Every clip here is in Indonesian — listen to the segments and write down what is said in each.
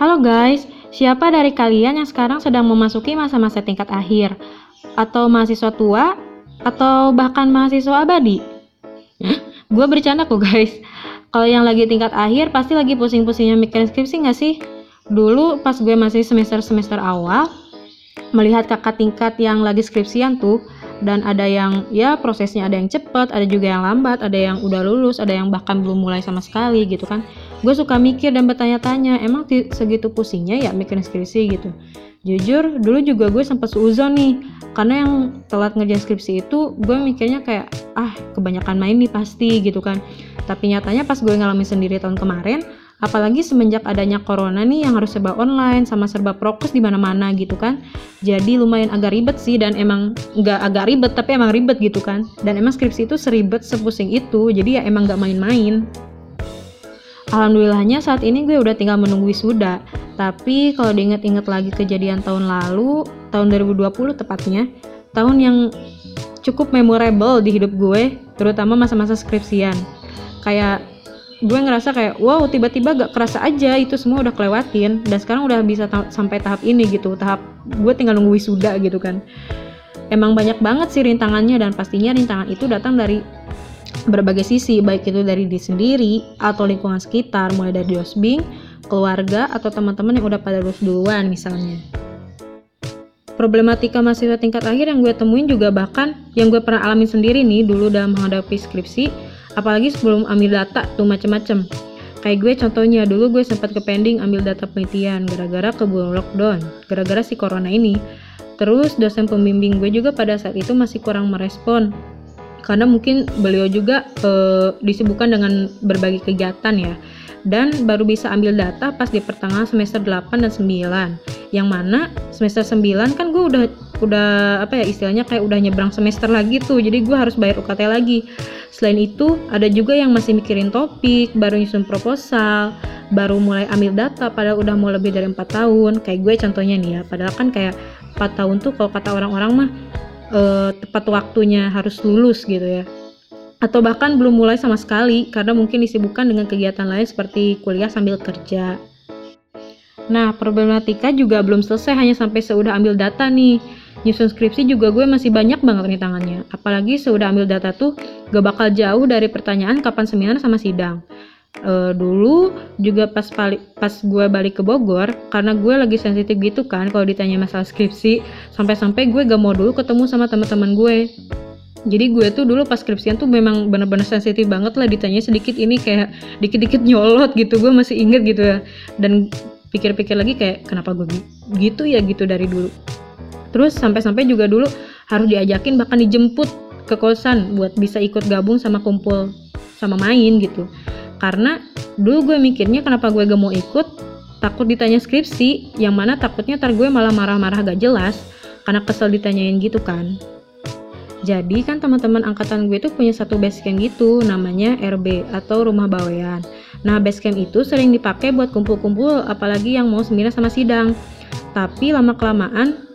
Halo guys, siapa dari kalian yang sekarang sedang memasuki masa-masa tingkat akhir? Atau mahasiswa tua? Atau bahkan mahasiswa abadi? gue bercanda kok guys. Kalau yang lagi tingkat akhir pasti lagi pusing-pusingnya mikirin skripsi gak sih? Dulu pas gue masih semester-semester awal, melihat kakak tingkat yang lagi skripsian tuh, dan ada yang ya prosesnya ada yang cepat ada juga yang lambat ada yang udah lulus ada yang bahkan belum mulai sama sekali gitu kan gue suka mikir dan bertanya-tanya emang segitu pusingnya ya mikirin skripsi gitu. Jujur dulu juga gue sempat seuzon nih karena yang telat ngerjain skripsi itu gue mikirnya kayak ah kebanyakan main nih pasti gitu kan. Tapi nyatanya pas gue ngalamin sendiri tahun kemarin apalagi semenjak adanya corona nih yang harus serba online sama serba prokes di mana-mana gitu kan jadi lumayan agak ribet sih dan emang nggak agak ribet tapi emang ribet gitu kan. Dan emang skripsi itu seribet sepusing itu jadi ya emang nggak main-main Alhamdulillahnya saat ini gue udah tinggal menunggu wisuda. Tapi kalau diinget-inget lagi kejadian tahun lalu tahun 2020 tepatnya tahun yang cukup memorable di hidup gue terutama masa-masa skripsian. Kayak gue ngerasa kayak wow tiba-tiba gak kerasa aja itu semua udah kelewatin dan sekarang udah bisa ta sampai tahap ini gitu tahap gue tinggal nunggu wisuda gitu kan. Emang banyak banget sih rintangannya dan pastinya rintangan itu datang dari berbagai sisi baik itu dari diri sendiri atau lingkungan sekitar mulai dari dosbing keluarga atau teman-teman yang udah pada lulus duluan misalnya. Problematika mahasiswa tingkat akhir yang gue temuin juga bahkan yang gue pernah alami sendiri nih dulu dalam menghadapi skripsi apalagi sebelum ambil data tuh macem-macem. Kayak gue contohnya dulu gue sempat ke pending ambil data penelitian gara-gara keburu lockdown gara-gara si corona ini. Terus dosen pembimbing gue juga pada saat itu masih kurang merespon karena mungkin beliau juga e, disibukkan dengan berbagai kegiatan ya. Dan baru bisa ambil data pas di pertengahan semester 8 dan 9 yang mana semester 9 kan gue udah udah apa ya istilahnya kayak udah nyebrang semester lagi tuh. Jadi gue harus bayar UKT lagi. Selain itu, ada juga yang masih mikirin topik, baru nyusun proposal, baru mulai ambil data padahal udah mau lebih dari 4 tahun. Kayak gue contohnya nih ya, padahal kan kayak 4 tahun tuh kalau kata orang-orang mah eh, tepat waktunya harus lulus gitu ya. Atau bahkan belum mulai sama sekali karena mungkin disibukkan dengan kegiatan lain seperti kuliah sambil kerja. Nah, problematika juga belum selesai hanya sampai seudah ambil data nih nyusun skripsi juga gue masih banyak banget nih tangannya. Apalagi sudah ambil data tuh gak bakal jauh dari pertanyaan kapan seminar sama sidang. Uh, dulu juga pas pali, pas gue balik ke Bogor karena gue lagi sensitif gitu kan kalau ditanya masalah skripsi sampai-sampai gue gak mau dulu ketemu sama teman-teman gue jadi gue tuh dulu pas skripsian tuh memang bener-bener sensitif banget lah ditanya sedikit ini kayak dikit-dikit nyolot gitu gue masih inget gitu ya. Dan pikir-pikir lagi kayak kenapa gue gitu ya gitu dari dulu? Terus sampai-sampai juga dulu harus diajakin bahkan dijemput ke kosan buat bisa ikut gabung sama kumpul sama main gitu karena dulu gue mikirnya kenapa gue gak mau ikut takut ditanya skripsi yang mana takutnya ntar gue malah marah-marah gak jelas karena kesel ditanyain gitu kan jadi kan teman-teman angkatan gue tuh punya satu basecamp gitu namanya RB atau rumah bawean. Nah basecamp itu sering dipakai buat kumpul-kumpul apalagi yang mau seminar sama sidang. Tapi lama kelamaan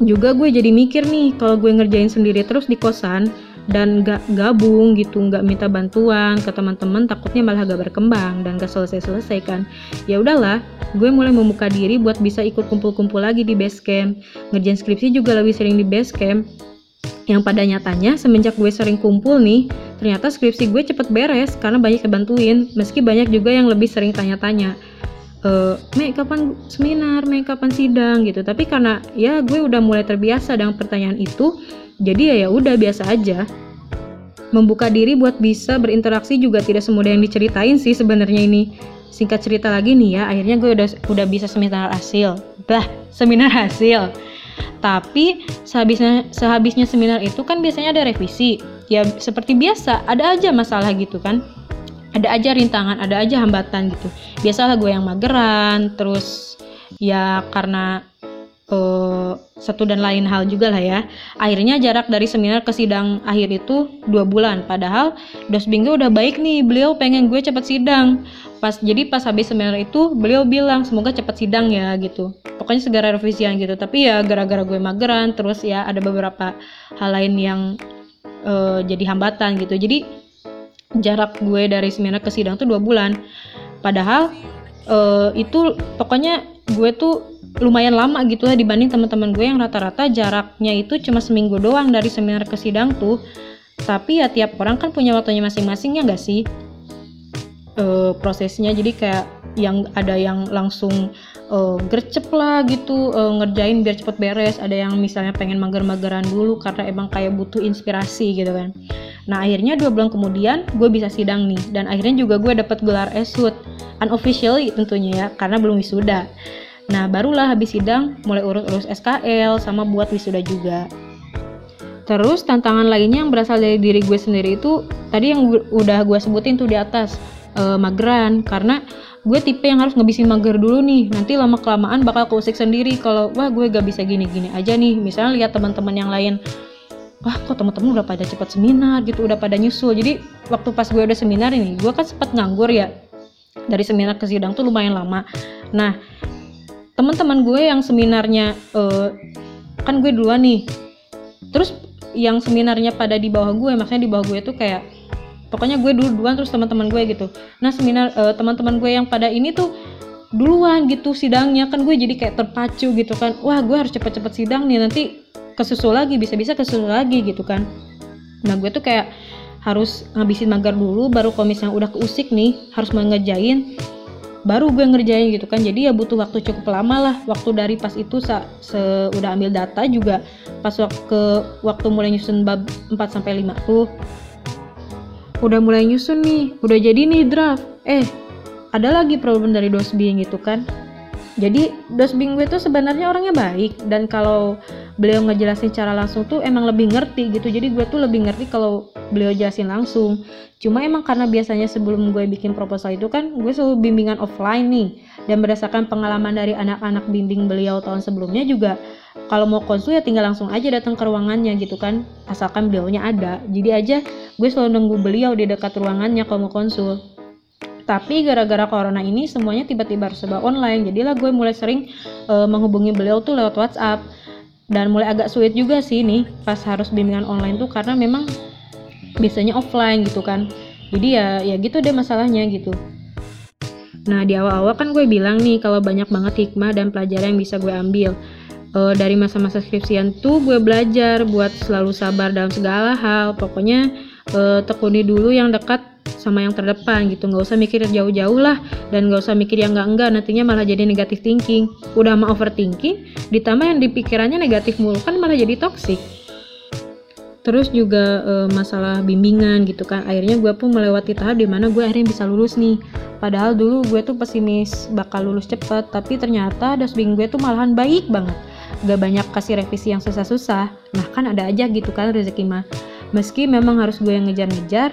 juga gue jadi mikir nih kalau gue ngerjain sendiri terus di kosan dan gak gabung gitu gak minta bantuan ke teman-teman takutnya malah gak berkembang dan gak selesai-selesai kan. Ya udahlah gue mulai membuka diri buat bisa ikut kumpul-kumpul lagi di base camp. Ngerjain skripsi juga lebih sering di base camp. Yang pada nyatanya semenjak gue sering kumpul nih ternyata skripsi gue cepet beres karena banyak kebantuin meski banyak juga yang lebih sering tanya-tanya uh, Mei kapan seminar, Mei kapan sidang? gitu. Tapi karena ya gue udah mulai terbiasa dengan pertanyaan itu, jadi ya ya udah biasa aja. Membuka diri buat bisa berinteraksi juga tidak semudah yang diceritain sih sebenarnya ini. Singkat cerita lagi nih ya, akhirnya gue udah udah bisa seminar hasil. Bah, seminar hasil. Tapi sehabisnya sehabisnya seminar itu kan biasanya ada revisi. Ya seperti biasa, ada aja masalah gitu kan ada aja rintangan ada aja hambatan gitu biasalah gue yang mageran terus ya karena uh, satu dan lain hal juga lah ya. Akhirnya jarak dari seminar ke sidang akhir itu dua bulan. Padahal dos gue udah baik nih beliau pengen gue cepet sidang. Pas jadi pas habis seminar itu beliau bilang semoga cepet sidang ya gitu. Pokoknya segera revisian gitu. Tapi ya gara-gara gue mageran terus ya ada beberapa hal lain yang uh, jadi hambatan gitu. Jadi jarak gue dari seminar ke sidang tuh dua bulan. Padahal uh, itu pokoknya gue tuh lumayan lama gitu lah dibanding teman-teman gue yang rata-rata jaraknya itu cuma seminggu doang dari seminar ke sidang tuh. Tapi ya tiap orang kan punya waktunya masing-masing ya gak sih? Uh, prosesnya. Jadi kayak yang ada yang langsung uh, gercep lah gitu uh, ngerjain biar cepet beres. Ada yang misalnya pengen mager-mageran dulu karena emang kayak butuh inspirasi gitu kan. Nah akhirnya dua bulan kemudian gue bisa sidang nih. Dan akhirnya juga gue dapet gelar esud unofficially tentunya ya karena belum wisuda nah barulah habis sidang mulai urus-urus SKL sama buat wisuda juga. Terus tantangan lainnya yang berasal dari diri gue sendiri itu tadi yang udah gue sebutin tuh di atas uh, mageran. Karena gue tipe yang harus ngabisin mager dulu nih. Nanti lama kelamaan bakal keusik sendiri kalau wah gue gak bisa gini-gini aja nih. Misalnya lihat teman-teman yang lain wah kok teman-teman udah pada cepet seminar gitu udah pada nyusul. Jadi waktu pas gue udah seminar ini gue kan sempat nganggur ya. Dari seminar ke sidang tuh lumayan lama. Nah teman-teman gue yang seminarnya uh, kan gue duluan nih. Terus yang seminarnya pada di bawah gue maksudnya di bawah gue tuh kayak pokoknya gue dulu duluan terus teman-teman gue gitu. Nah seminar uh, teman-teman gue yang pada ini tuh duluan gitu sidangnya kan gue jadi kayak terpacu gitu kan. Wah gue harus cepet-cepet sidang nih nanti kesusul lagi bisa-bisa kesusul lagi gitu kan. Nah gue tuh kayak harus ngabisin magar dulu baru kalau misalnya udah keusik nih harus mengejain baru gue ngerjain gitu kan jadi ya butuh waktu cukup lama lah waktu dari pas itu sa se udah ambil data juga pas waktu ke waktu mulai nyusun bab 4 sampai 5 tuh udah mulai nyusun nih, udah jadi nih draft. Eh, ada lagi problem dari dosbing gitu kan. Jadi dosbing gue tuh sebenarnya orangnya baik. Dan kalau beliau ngejelasin cara langsung tuh emang lebih ngerti gitu. Jadi gue tuh lebih ngerti kalau beliau jelasin langsung. Cuma emang karena biasanya sebelum gue bikin proposal itu kan gue selalu bimbingan offline nih. Dan berdasarkan pengalaman dari anak-anak bimbing beliau tahun sebelumnya juga kalau mau konsul ya tinggal langsung aja datang ke ruangannya gitu kan. Asalkan beliaunya ada. Jadi aja gue selalu nunggu beliau di dekat ruangannya kalau mau konsul tapi gara-gara corona ini semuanya tiba-tiba serba online. Jadilah gue mulai sering uh, menghubungi beliau tuh lewat WhatsApp. Dan mulai agak sulit juga sih nih pas harus bimbingan online tuh karena memang biasanya offline gitu kan. Jadi ya ya gitu deh masalahnya gitu. Nah di awal-awal kan gue bilang nih kalau banyak banget hikmah dan pelajaran yang bisa gue ambil. Uh, dari masa-masa skripsian tuh gue belajar buat selalu sabar dalam segala hal. Pokoknya uh, tekuni dulu yang dekat sama yang terdepan gitu. Nggak usah mikir jauh-jauh lah dan nggak usah mikir yang enggak-enggak nantinya malah jadi negatif thinking. Udah mah overthinking ditambah yang dipikirannya negatif mulu kan malah jadi toxic. Terus juga e, masalah bimbingan gitu kan. Akhirnya gue pun melewati tahap di mana gue akhirnya bisa lulus nih. Padahal dulu gue tuh pesimis bakal lulus cepet tapi ternyata dasbing gue tuh malahan baik banget. Gak banyak kasih revisi yang susah-susah. Nah kan ada aja gitu kan rezeki mah. Meski memang harus gue yang ngejar-ngejar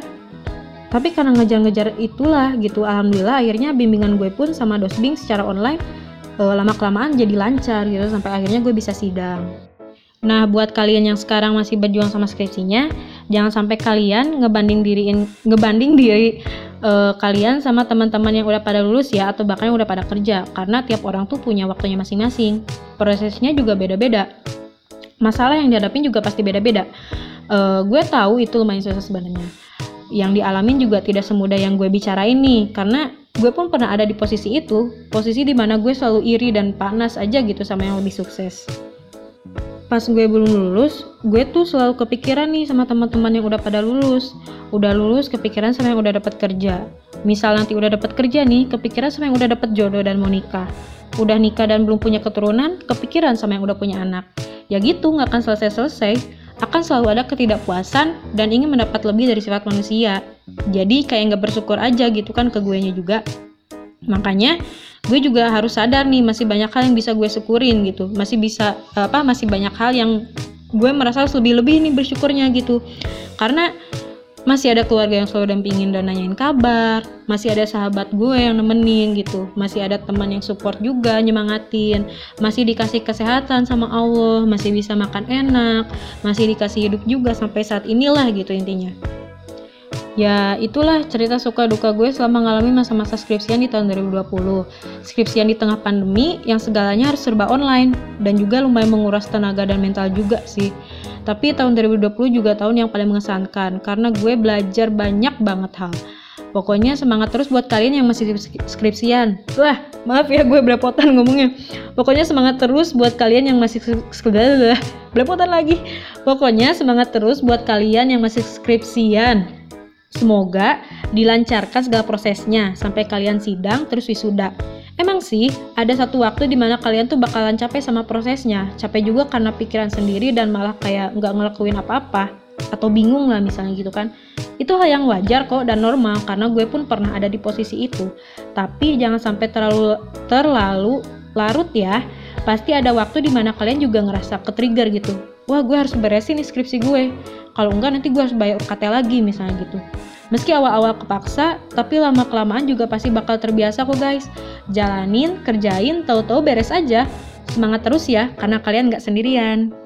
tapi karena ngejar-ngejar itulah gitu alhamdulillah akhirnya bimbingan gue pun sama dosbing secara online uh, lama kelamaan jadi lancar gitu sampai akhirnya gue bisa sidang Nah, buat kalian yang sekarang masih berjuang sama skripsinya, jangan sampai kalian ngebanding diriin ngebanding diri uh, kalian sama teman-teman yang udah pada lulus ya atau bahkan yang udah pada kerja karena tiap orang tuh punya waktunya masing-masing. Prosesnya juga beda-beda. Masalah yang dihadapin juga pasti beda-beda. Uh, gue tahu itu lumayan susah sebenarnya. Yang dialamin juga tidak semudah yang gue bicarain nih karena gue pun pernah ada di posisi itu, posisi di mana gue selalu iri dan panas aja gitu sama yang lebih sukses pas gue belum lulus, gue tuh selalu kepikiran nih sama teman-teman yang udah pada lulus. Udah lulus kepikiran sama yang udah dapat kerja. Misal nanti udah dapat kerja nih, kepikiran sama yang udah dapat jodoh dan mau nikah. Udah nikah dan belum punya keturunan, kepikiran sama yang udah punya anak. Ya gitu, nggak akan selesai-selesai. Akan selalu ada ketidakpuasan dan ingin mendapat lebih dari sifat manusia. Jadi kayak nggak bersyukur aja gitu kan ke gue juga. Makanya gue juga harus sadar nih masih banyak hal yang bisa gue syukurin gitu masih bisa apa masih banyak hal yang gue merasa harus lebih lebih nih bersyukurnya gitu karena masih ada keluarga yang selalu dampingin dan nanyain kabar, masih ada sahabat gue yang nemenin gitu, masih ada teman yang support juga nyemangatin, masih dikasih kesehatan sama Allah, masih bisa makan enak, masih dikasih hidup juga sampai saat inilah gitu intinya. Ya itulah cerita suka duka gue selama mengalami masa-masa skripsian di tahun 2020 skripsian di tengah pandemi yang segalanya harus serba online dan juga lumayan menguras tenaga dan mental juga sih tapi tahun 2020 juga tahun yang paling mengesankan karena gue belajar banyak banget hal Pokoknya semangat terus buat kalian yang masih skripsian. Wah, maaf ya gue belepotan ngomongnya. Pokoknya semangat terus buat kalian yang masih skripsian. Belepotan lagi. Pokoknya semangat terus buat kalian yang masih skripsian. Semoga dilancarkan segala prosesnya sampai kalian sidang terus wisuda. Emang sih, ada satu waktu di mana kalian tuh bakalan capek sama prosesnya. Capek juga karena pikiran sendiri dan malah kayak nggak ngelakuin apa-apa. Atau bingung lah misalnya gitu kan. Itu hal yang wajar kok dan normal karena gue pun pernah ada di posisi itu. Tapi jangan sampai terlalu terlalu larut ya. Pasti ada waktu di mana kalian juga ngerasa ke-trigger gitu. Wah, gue harus beresin nih skripsi gue. Kalau enggak nanti gue harus bayar UKT lagi misalnya gitu. Meski awal-awal kepaksa, tapi lama-kelamaan juga pasti bakal terbiasa kok guys. Jalanin, kerjain, tahu-tahu beres aja. Semangat terus ya, karena kalian nggak sendirian.